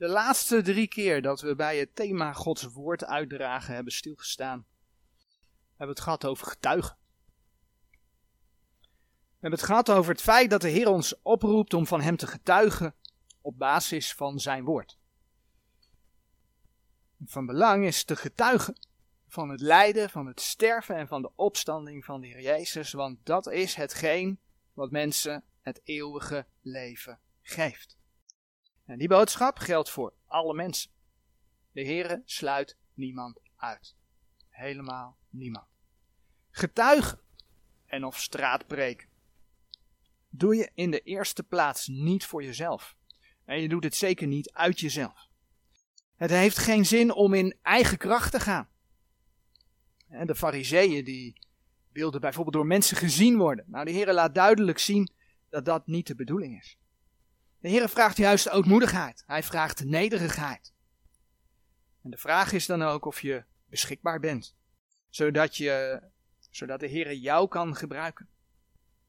De laatste drie keer dat we bij het thema Gods woord uitdragen hebben stilgestaan, hebben we het gehad over getuigen. We hebben het gehad over het feit dat de Heer ons oproept om van Hem te getuigen op basis van Zijn woord. Van belang is te getuigen van het lijden, van het sterven en van de opstanding van de Heer Jezus, want dat is hetgeen wat mensen het eeuwige leven geeft. En die boodschap geldt voor alle mensen. De Heere sluit niemand uit. Helemaal niemand. Getuigen en of straatpreken doe je in de eerste plaats niet voor jezelf. En je doet het zeker niet uit jezelf. Het heeft geen zin om in eigen kracht te gaan. En de fariseeën die wilden bijvoorbeeld door mensen gezien worden. Nou, de Heer laat duidelijk zien dat dat niet de bedoeling is. De Heer vraagt juist ootmoedigheid. Hij vraagt nederigheid. En de vraag is dan ook of je beschikbaar bent. Zodat, je, zodat de Heer jou kan gebruiken.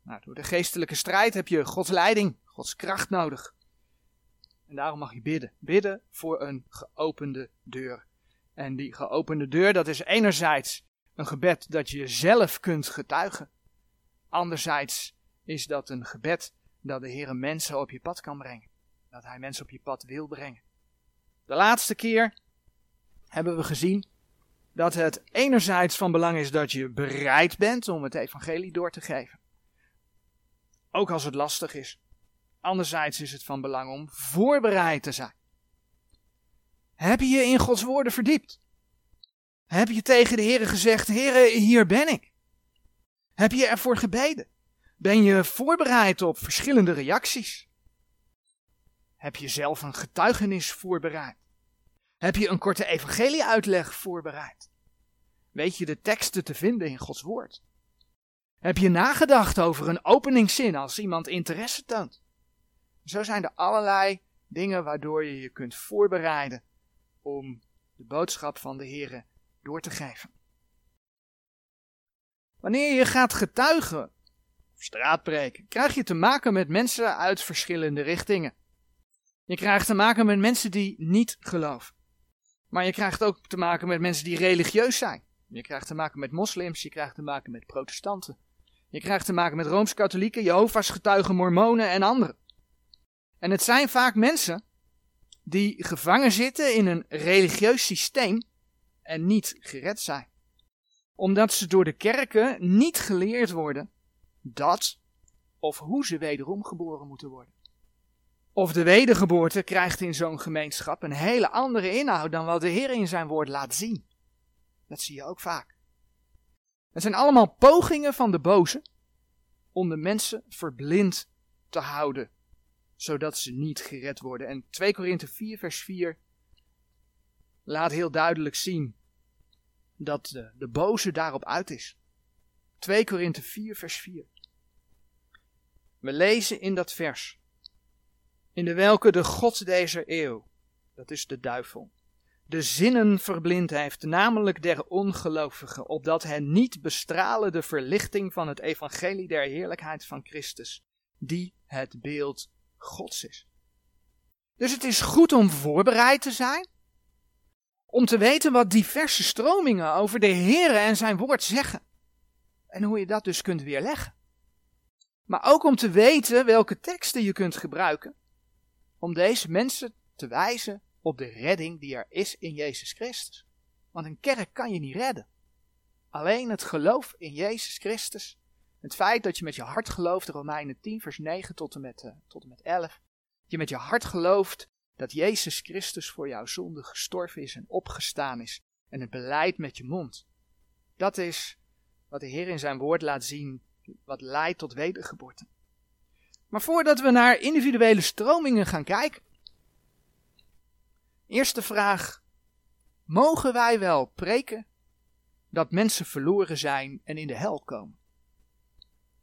Nou, door de geestelijke strijd heb je Gods leiding, Gods kracht nodig. En daarom mag je bidden. Bidden voor een geopende deur. En die geopende deur, dat is enerzijds een gebed dat je zelf kunt getuigen. Anderzijds is dat een gebed dat de Heer mensen op je pad kan brengen. Dat Hij mensen op je pad wil brengen. De laatste keer hebben we gezien dat het enerzijds van belang is dat je bereid bent om het evangelie door te geven. Ook als het lastig is. Anderzijds is het van belang om voorbereid te zijn. Heb je je in Gods woorden verdiept? Heb je tegen de Heer gezegd: Heer, hier ben ik? Heb je ervoor gebeden? Ben je voorbereid op verschillende reacties? Heb je zelf een getuigenis voorbereid? Heb je een korte evangelieuitleg voorbereid? Weet je de teksten te vinden in Gods woord? Heb je nagedacht over een openingszin als iemand interesse toont? Zo zijn er allerlei dingen waardoor je je kunt voorbereiden om de boodschap van de Heer door te geven. Wanneer je gaat getuigen straatpreken, krijg je te maken met mensen uit verschillende richtingen. Je krijgt te maken met mensen die niet geloven. Maar je krijgt ook te maken met mensen die religieus zijn. Je krijgt te maken met moslims, je krijgt te maken met protestanten. Je krijgt te maken met rooms-katholieken, Jehovah's getuigen, mormonen en anderen. En het zijn vaak mensen die gevangen zitten in een religieus systeem en niet gered zijn. Omdat ze door de kerken niet geleerd worden dat of hoe ze wederom geboren moeten worden. Of de wedergeboorte krijgt in zo'n gemeenschap een hele andere inhoud dan wat de Heer in zijn woord laat zien. Dat zie je ook vaak. Het zijn allemaal pogingen van de boze om de mensen verblind te houden, zodat ze niet gered worden. En 2 Korinthe 4 vers 4 laat heel duidelijk zien dat de, de boze daarop uit is. 2 Korinthe 4 vers 4. We lezen in dat vers, in de welke de God deze eeuw, dat is de duivel, de zinnen verblind heeft, namelijk der ongelovigen, opdat hen niet bestralen de verlichting van het evangelie der heerlijkheid van Christus, die het beeld Gods is. Dus het is goed om voorbereid te zijn, om te weten wat diverse stromingen over de Heer en zijn woord zeggen, en hoe je dat dus kunt weerleggen. Maar ook om te weten welke teksten je kunt gebruiken om deze mensen te wijzen op de redding die er is in Jezus Christus. Want een kerk kan je niet redden. Alleen het geloof in Jezus Christus, het feit dat je met je hart gelooft, Romeinen 10 vers 9 tot en met, uh, tot en met 11, je met je hart gelooft dat Jezus Christus voor jouw zonde gestorven is en opgestaan is en het beleid met je mond. Dat is wat de Heer in zijn woord laat zien wat leidt tot wedergeboorte. Maar voordat we naar individuele stromingen gaan kijken. Eerste vraag. Mogen wij wel preken dat mensen verloren zijn en in de hel komen?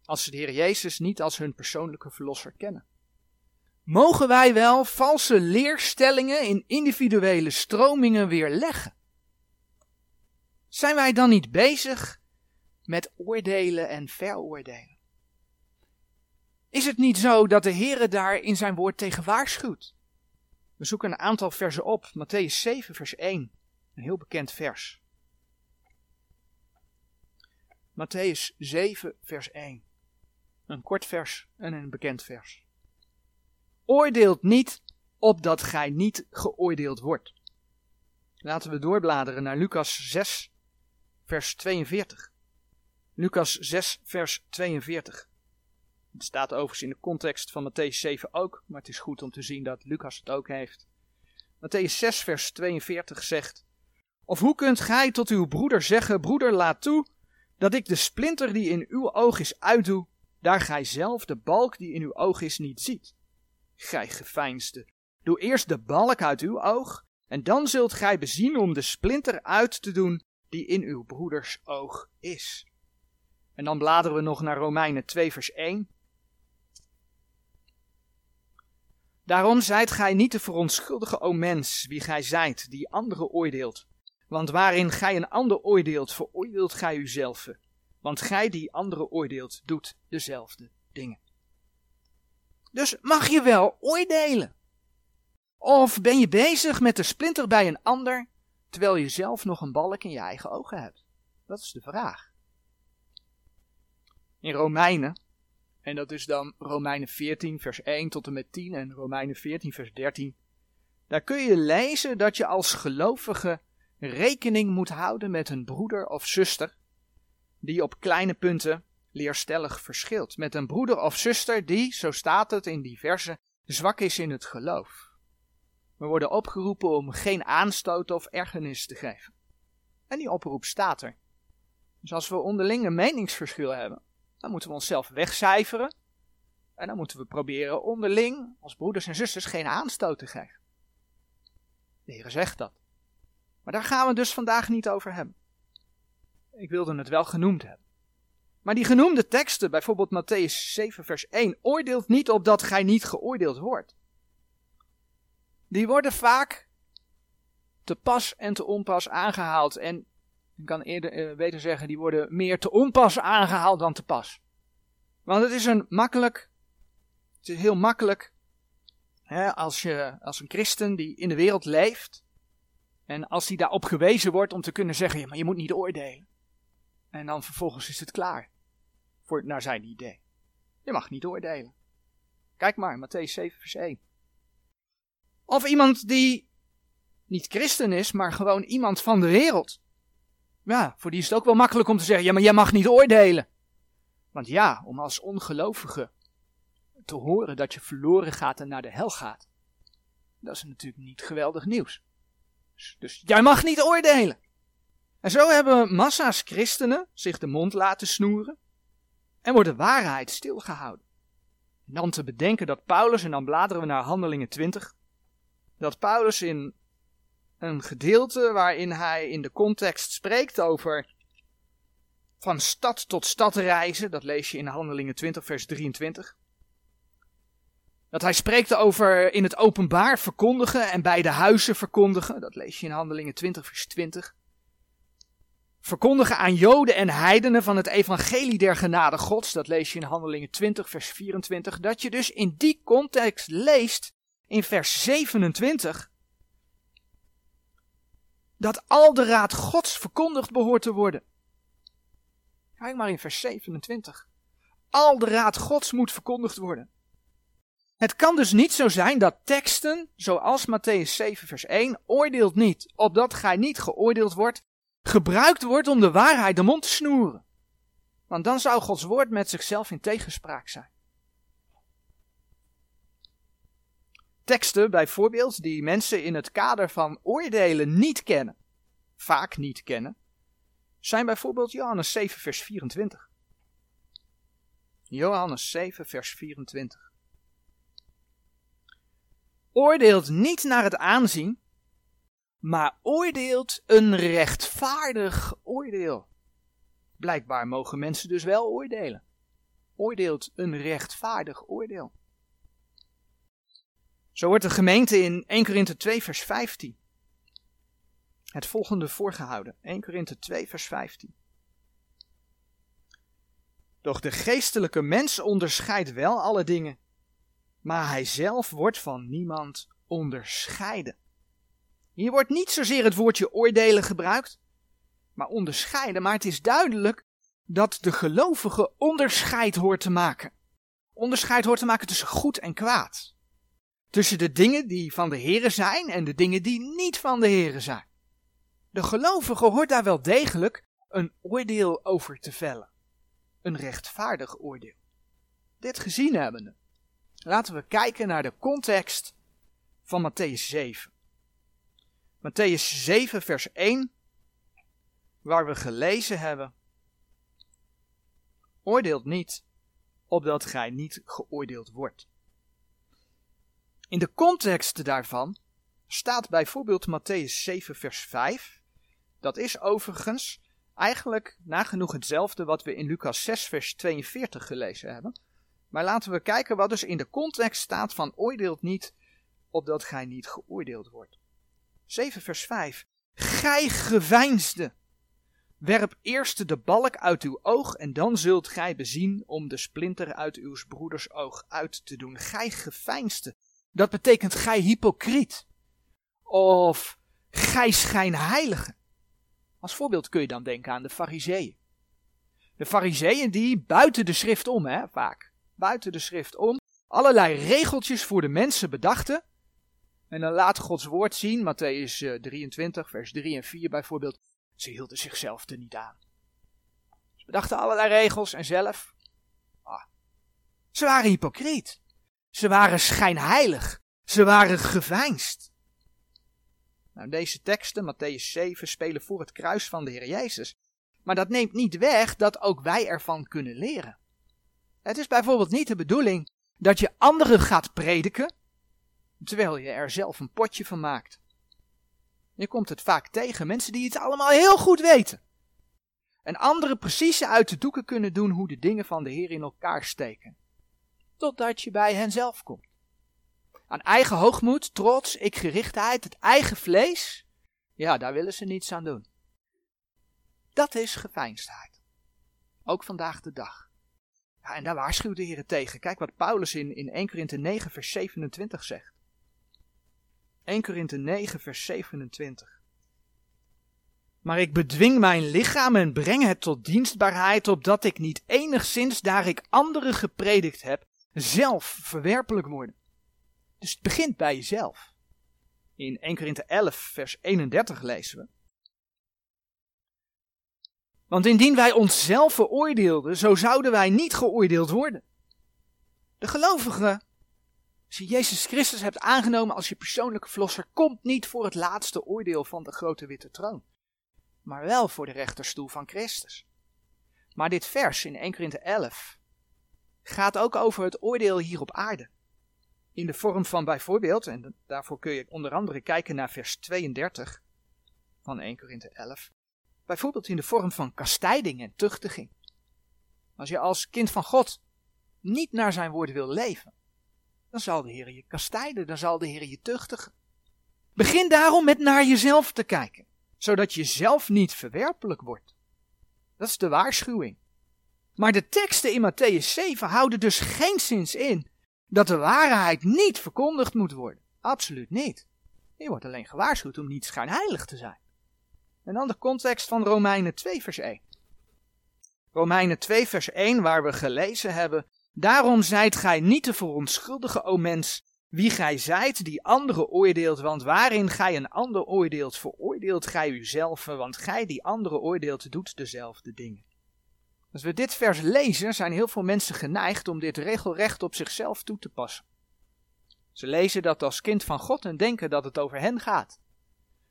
Als ze de Heer Jezus niet als hun persoonlijke verlosser kennen. Mogen wij wel valse leerstellingen in individuele stromingen weerleggen? Zijn wij dan niet bezig met oordelen en veroordelen. Is het niet zo dat de Heere daar in zijn woord tegen waarschuwt? We zoeken een aantal versen op. Matthäus 7, vers 1. Een heel bekend vers. Matthäus 7, vers 1. Een kort vers en een bekend vers. Oordeelt niet, opdat gij niet geoordeeld wordt. Laten we doorbladeren naar Lucas 6, vers 42. Lucas 6, vers 42. Het staat overigens in de context van Matthäus 7 ook, maar het is goed om te zien dat Lucas het ook heeft. Matthäus 6, vers 42 zegt: Of hoe kunt gij tot uw broeder zeggen: Broeder, laat toe dat ik de splinter die in uw oog is uitdoe, daar gij zelf de balk die in uw oog is niet ziet? Gij geveinsde, doe eerst de balk uit uw oog, en dan zult gij bezien om de splinter uit te doen die in uw broeders oog is. En dan bladeren we nog naar Romeinen 2, vers 1. Daarom zijt gij niet te verontschuldigen, o mens, wie gij zijt, die anderen oordeelt. Want waarin gij een ander oordeelt, veroordeelt gij uzelf. Want gij die anderen oordeelt, doet dezelfde dingen. Dus mag je wel oordelen? Of ben je bezig met de splinter bij een ander, terwijl je zelf nog een balk in je eigen ogen hebt? Dat is de vraag. In Romeinen, en dat is dan Romeinen 14, vers 1 tot en met 10 en Romeinen 14, vers 13, daar kun je lezen dat je als gelovige rekening moet houden met een broeder of zuster die op kleine punten leerstellig verschilt. Met een broeder of zuster die, zo staat het in die verse, zwak is in het geloof. We worden opgeroepen om geen aanstoot of ergernis te geven. En die oproep staat er. Dus als we onderling een meningsverschil hebben, dan moeten we onszelf wegcijferen. En dan moeten we proberen onderling, als broeders en zusters, geen aanstoot te geven. De Heer zegt dat. Maar daar gaan we dus vandaag niet over hebben. Ik wilde het wel genoemd hebben. Maar die genoemde teksten, bijvoorbeeld Matthäus 7, vers 1, oordeelt niet op dat gij niet geoordeeld wordt. Die worden vaak te pas en te onpas aangehaald. En ik kan eerder uh, beter zeggen, die worden meer te onpas aangehaald dan te pas. Want het is een makkelijk, het is heel makkelijk hè, als, je, als een christen die in de wereld leeft. En als die daarop gewezen wordt om te kunnen zeggen, ja, maar je moet niet oordelen. En dan vervolgens is het klaar. Voor, naar zijn idee. Je mag niet oordelen. Kijk maar, Matthäus 7 vers 1. Of iemand die niet christen is, maar gewoon iemand van de wereld. Ja, voor die is het ook wel makkelijk om te zeggen, ja, maar jij mag niet oordelen. Want ja, om als ongelovige te horen dat je verloren gaat en naar de hel gaat, dat is natuurlijk niet geweldig nieuws. Dus, dus jij mag niet oordelen. En zo hebben massa's christenen zich de mond laten snoeren en wordt de waarheid stilgehouden. En dan te bedenken dat Paulus, en dan bladeren we naar Handelingen 20, dat Paulus in een gedeelte waarin hij in de context spreekt over van stad tot stad reizen, dat lees je in Handelingen 20, vers 23. Dat hij spreekt over in het openbaar verkondigen en bij de huizen verkondigen, dat lees je in Handelingen 20, vers 20. Verkondigen aan Joden en heidenen van het evangelie der genade Gods, dat lees je in Handelingen 20, vers 24. Dat je dus in die context leest in vers 27 dat al de raad Gods verkondigd behoort te worden. Kijk maar in vers 27. Al de raad Gods moet verkondigd worden. Het kan dus niet zo zijn dat teksten, zoals Matthäus 7 vers 1, oordeelt niet, opdat gij niet geoordeeld wordt, gebruikt wordt om de waarheid de mond te snoeren. Want dan zou Gods woord met zichzelf in tegenspraak zijn. Teksten bijvoorbeeld die mensen in het kader van oordelen niet kennen, vaak niet kennen, zijn bijvoorbeeld Johannes 7 vers 24. Johannes 7 vers 24. Oordeelt niet naar het aanzien, maar oordeelt een rechtvaardig oordeel. Blijkbaar mogen mensen dus wel oordelen. Oordeelt een rechtvaardig oordeel. Zo wordt de gemeente in 1 Korinthe 2 vers 15 het volgende voorgehouden. 1 Korinthe 2 vers 15. Doch de geestelijke mens onderscheidt wel alle dingen, maar hij zelf wordt van niemand onderscheiden. Hier wordt niet zozeer het woordje oordelen gebruikt, maar onderscheiden. Maar het is duidelijk dat de gelovige onderscheid hoort te maken. Onderscheid hoort te maken tussen goed en kwaad. Tussen de dingen die van de Here zijn en de dingen die niet van de Here zijn. De gelovige hoort daar wel degelijk een oordeel over te vellen. Een rechtvaardig oordeel. Dit gezien hebbende, laten we kijken naar de context van Matthäus 7. Matthäus 7, vers 1, waar we gelezen hebben. Oordeelt niet, opdat gij niet geoordeeld wordt. In de context daarvan staat bijvoorbeeld Matthäus 7, vers 5. Dat is overigens eigenlijk nagenoeg hetzelfde wat we in Lucas 6, vers 42 gelezen hebben. Maar laten we kijken wat dus in de context staat van oordeelt niet, opdat gij niet geoordeeld wordt. 7 vers 5. Gij geveinsde. Werp eerst de balk uit uw oog en dan zult gij bezien om de splinter uit uw broeders oog uit te doen. Gij geveinsde. Dat betekent gij hypocriet. Of gij schijnheilige. Als voorbeeld kun je dan denken aan de fariseeën. De fariseeën die buiten de schrift om, hè, vaak. Buiten de schrift om. Allerlei regeltjes voor de mensen bedachten. En dan laat Gods woord zien, Matthäus 23, eh, vers 3 en 4 bijvoorbeeld. Ze hielden zichzelf er niet aan. Ze bedachten allerlei regels en zelf. Ah, ze waren hypocriet. Ze waren schijnheilig. Ze waren geveinsd. Nou, deze teksten, Matthäus 7, spelen voor het kruis van de Heer Jezus. Maar dat neemt niet weg dat ook wij ervan kunnen leren. Het is bijvoorbeeld niet de bedoeling dat je anderen gaat prediken, terwijl je er zelf een potje van maakt. Je komt het vaak tegen, mensen die het allemaal heel goed weten. En anderen precies uit de doeken kunnen doen hoe de dingen van de Heer in elkaar steken. Totdat je bij hen zelf komt. Aan eigen hoogmoed, trots, ikgerichtheid, het eigen vlees, ja, daar willen ze niets aan doen. Dat is geveinsdheid. Ook vandaag de dag. Ja, en daar waarschuwt de Heer tegen. Kijk wat Paulus in, in 1 Korinthe 9 vers 27 zegt. 1 Korinthe 9 vers 27. Maar ik bedwing mijn lichaam en breng het tot dienstbaarheid, opdat ik niet enigszins, daar ik anderen gepredikt heb, zelf verwerpelijk word. Dus het begint bij jezelf. In 1 Korinthe 11 vers 31 lezen we. Want indien wij onszelf veroordeelden, zo zouden wij niet geoordeeld worden. De gelovige, als je Jezus Christus hebt aangenomen als je persoonlijke verlosser, komt niet voor het laatste oordeel van de grote witte troon, maar wel voor de rechterstoel van Christus. Maar dit vers in 1 Korinthe 11 gaat ook over het oordeel hier op aarde. In de vorm van bijvoorbeeld, en daarvoor kun je onder andere kijken naar vers 32 van 1 Korinthe 11, bijvoorbeeld in de vorm van kastijding en tuchtiging. Als je als kind van God niet naar zijn woord wil leven, dan zal de Heer je kastijden, dan zal de Heer je tuchtigen. Begin daarom met naar jezelf te kijken, zodat je zelf niet verwerpelijk wordt. Dat is de waarschuwing. Maar de teksten in Matthäus 7 houden dus geen zins in dat de waarheid niet verkondigd moet worden. Absoluut niet. Je wordt alleen gewaarschuwd om niet schijnheilig te zijn. En dan de context van Romeinen 2 vers 1. Romeinen 2 vers 1 waar we gelezen hebben. Daarom zijt gij niet te verontschuldigen, o mens, wie gij zijt die anderen oordeelt, want waarin gij een ander oordeelt, veroordeelt gij uzelf, want gij die andere oordeelt, doet dezelfde dingen. Als we dit vers lezen, zijn heel veel mensen geneigd om dit regelrecht op zichzelf toe te passen. Ze lezen dat als kind van God en denken dat het over hen gaat.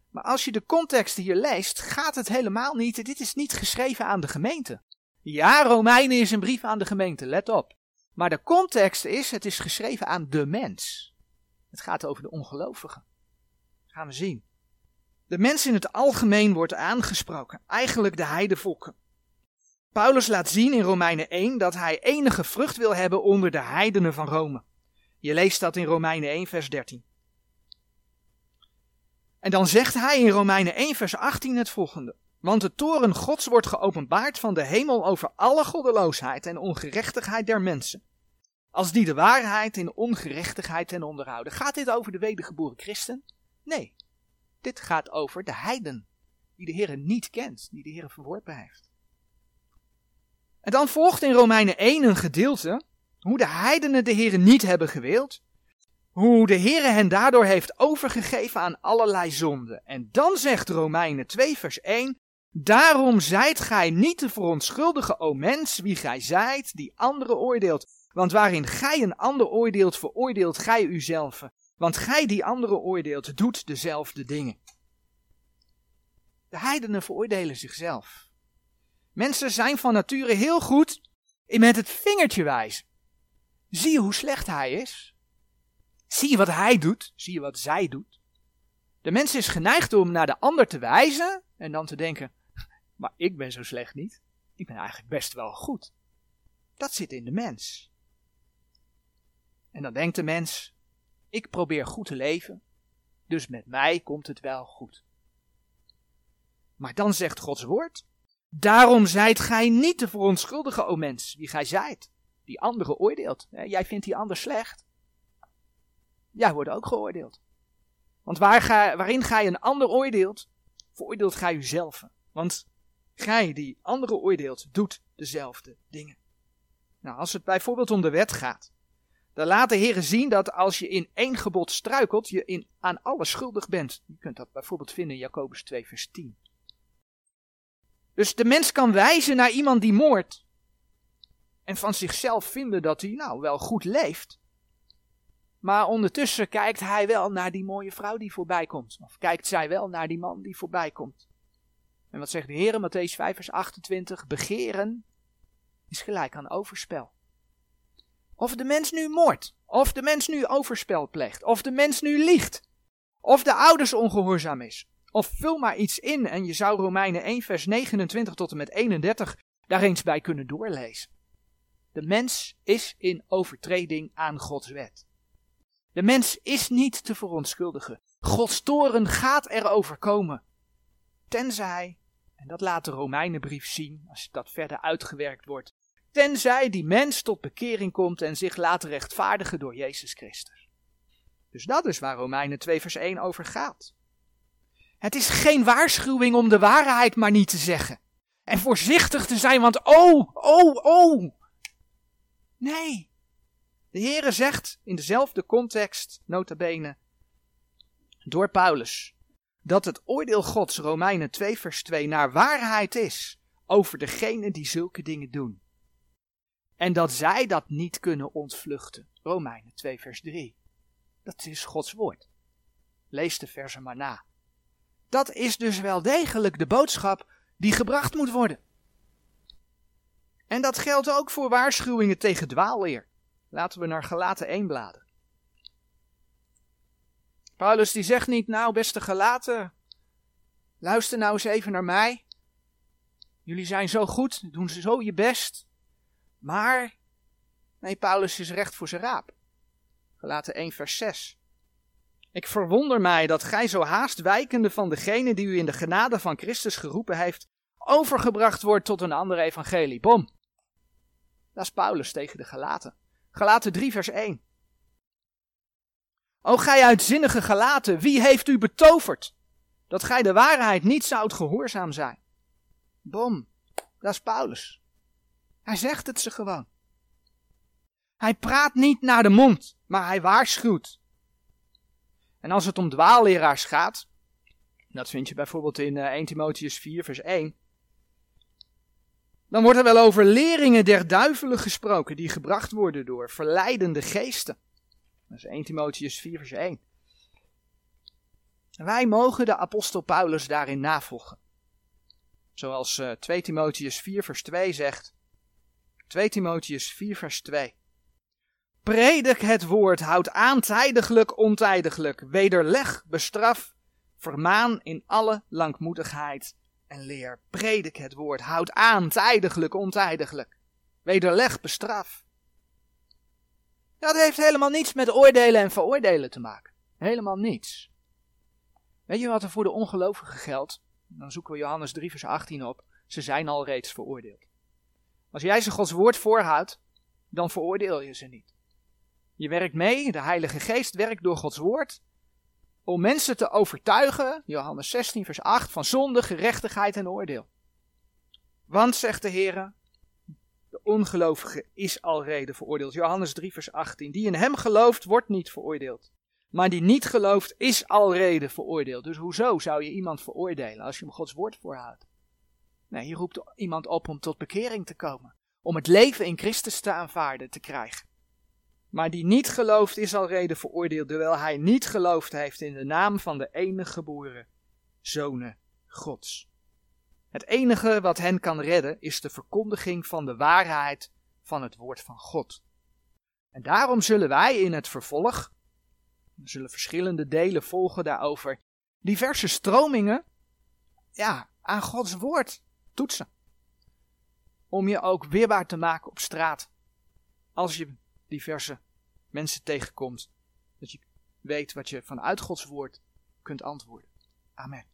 Maar als je de context hier leest, gaat het helemaal niet. Dit is niet geschreven aan de gemeente. Ja, Romeinen is een brief aan de gemeente, let op. Maar de context is, het is geschreven aan de mens. Het gaat over de ongelovigen. Gaan we zien. De mens in het algemeen wordt aangesproken, eigenlijk de heidevolken. Paulus laat zien in Romeinen 1 dat hij enige vrucht wil hebben onder de heidenen van Rome. Je leest dat in Romeinen 1, vers 13. En dan zegt hij in Romeinen 1, vers 18 het volgende. Want de toren Gods wordt geopenbaard van de hemel over alle goddeloosheid en ongerechtigheid der mensen als die de waarheid in ongerechtigheid ten onderhouden. Gaat dit over de wedergeboren christen? Nee, dit gaat over de heiden, die de Heer niet kent, die de Heer verworpen heeft. En dan volgt in Romeinen 1 een gedeelte hoe de heidenen de Heer niet hebben gewild, hoe de Heer hen daardoor heeft overgegeven aan allerlei zonden. En dan zegt Romeinen 2 vers 1, Daarom zijt gij niet te verontschuldigen, o mens, wie gij zijt, die anderen oordeelt. Want waarin gij een ander oordeelt, veroordeelt gij uzelf. Want gij die anderen oordeelt, doet dezelfde dingen. De heidenen veroordelen zichzelf. Mensen zijn van nature heel goed met het vingertje wijzen. Zie je hoe slecht hij is? Zie je wat hij doet? Zie je wat zij doet? De mens is geneigd om naar de ander te wijzen en dan te denken: maar ik ben zo slecht niet. Ik ben eigenlijk best wel goed. Dat zit in de mens. En dan denkt de mens: ik probeer goed te leven, dus met mij komt het wel goed. Maar dan zegt Gods woord: Daarom zijt gij niet te verontschuldigen, o mens, wie gij zijt, die anderen oordeelt. Jij vindt die ander slecht. Jij wordt ook geoordeeld. Want waar gij, waarin gij een ander oordeelt, veroordeelt gij uzelf. Want gij die anderen oordeelt, doet dezelfde dingen. Nou, als het bijvoorbeeld om de wet gaat, dan laat de Heer zien dat als je in één gebod struikelt, je in, aan alles schuldig bent. Je kunt dat bijvoorbeeld vinden in Jacobus 2, vers 10. Dus de mens kan wijzen naar iemand die moordt. En van zichzelf vinden dat hij nou wel goed leeft. Maar ondertussen kijkt hij wel naar die mooie vrouw die voorbij komt. Of kijkt zij wel naar die man die voorbij komt. En wat zegt de Heer in Matthäus 5 vers 28? Begeren is gelijk aan overspel. Of de mens nu moordt, of de mens nu overspel pleegt, of de mens nu liegt, of de ouders ongehoorzaam is, of vul maar iets in en je zou Romeinen 1 vers 29 tot en met 31 daar eens bij kunnen doorlezen. De mens is in overtreding aan Gods wet. De mens is niet te verontschuldigen. Gods toren gaat er overkomen. Tenzij, en dat laat de Romeinenbrief zien, als dat verder uitgewerkt wordt, tenzij die mens tot bekering komt en zich laat rechtvaardigen door Jezus Christus. Dus dat is waar Romeinen 2 vers 1 over gaat. Het is geen waarschuwing om de waarheid maar niet te zeggen. En voorzichtig te zijn, want oh, oh, oh. Nee. De Heere zegt in dezelfde context, nota bene, door Paulus, dat het oordeel Gods, Romeinen 2 vers 2, naar waarheid is over degenen die zulke dingen doen. En dat zij dat niet kunnen ontvluchten. Romeinen 2 vers 3. Dat is Gods woord. Lees de versen maar na. Dat is dus wel degelijk de boodschap die gebracht moet worden. En dat geldt ook voor waarschuwingen tegen dwaalleer. Laten we naar Galaten 1 bladeren. Paulus die zegt niet, nou beste Galaten, luister nou eens even naar mij. Jullie zijn zo goed, doen ze zo je best. Maar, nee, Paulus is recht voor zijn raap. Galaten 1 vers 6. Ik verwonder mij dat gij zo haast wijkende van degene die u in de genade van Christus geroepen heeft, overgebracht wordt tot een ander evangelie. Bom. Dat is Paulus tegen de Galaten. Galaten 3 vers 1. O gij uitzinnige Galaten, wie heeft u betoverd? Dat gij de waarheid niet zoudt gehoorzaam zijn. Bom. Dat is Paulus. Hij zegt het ze gewoon. Hij praat niet naar de mond, maar hij waarschuwt. En als het om dwaalleraars gaat, dat vind je bijvoorbeeld in 1 eh, Timotheus 4, vers 1. Dan wordt er wel over leringen der duivelen gesproken die gebracht worden door verleidende geesten. Dat is 1 Timotheus 4, vers 1. wij mogen de apostel Paulus daarin navolgen. Zoals 2 eh, Timotheus 4, vers 2 zegt. 2 Timotheus 4, vers 2. Predik het woord, houd aan tijdiglijk, ontijdiglijk, wederleg, bestraf, vermaan in alle langmoedigheid en leer. Predik het woord, houd aan tijdiglijk, ontijdiglijk, wederleg, bestraf. Dat heeft helemaal niets met oordelen en veroordelen te maken. Helemaal niets. Weet je wat er voor de ongelovigen geldt? Dan zoeken we Johannes 3 vers 18 op. Ze zijn al reeds veroordeeld. Als jij ze Gods woord voorhoudt, dan veroordeel je ze niet. Je werkt mee, de Heilige Geest werkt door Gods woord om mensen te overtuigen, Johannes 16, vers 8, van zonde, gerechtigheid en oordeel. Want, zegt de Heer, de ongelovige is al reden veroordeeld. Johannes 3, vers 18. Die in hem gelooft, wordt niet veroordeeld. Maar die niet gelooft, is al reden veroordeeld. Dus hoezo zou je iemand veroordelen als je hem Gods woord voorhoudt? Nee, je roept iemand op om tot bekering te komen. Om het leven in Christus te aanvaarden, te krijgen. Maar die niet gelooft is al reden veroordeeld, terwijl hij niet geloofd heeft in de naam van de enige geboren zonen Gods. Het enige wat hen kan redden is de verkondiging van de waarheid van het woord van God. En daarom zullen wij in het vervolg, we zullen verschillende delen volgen daarover, diverse stromingen ja, aan Gods woord toetsen. Om je ook weerbaar te maken op straat. Als je diverse mensen tegenkomt. Dat je weet wat je vanuit Gods woord kunt antwoorden. Amen.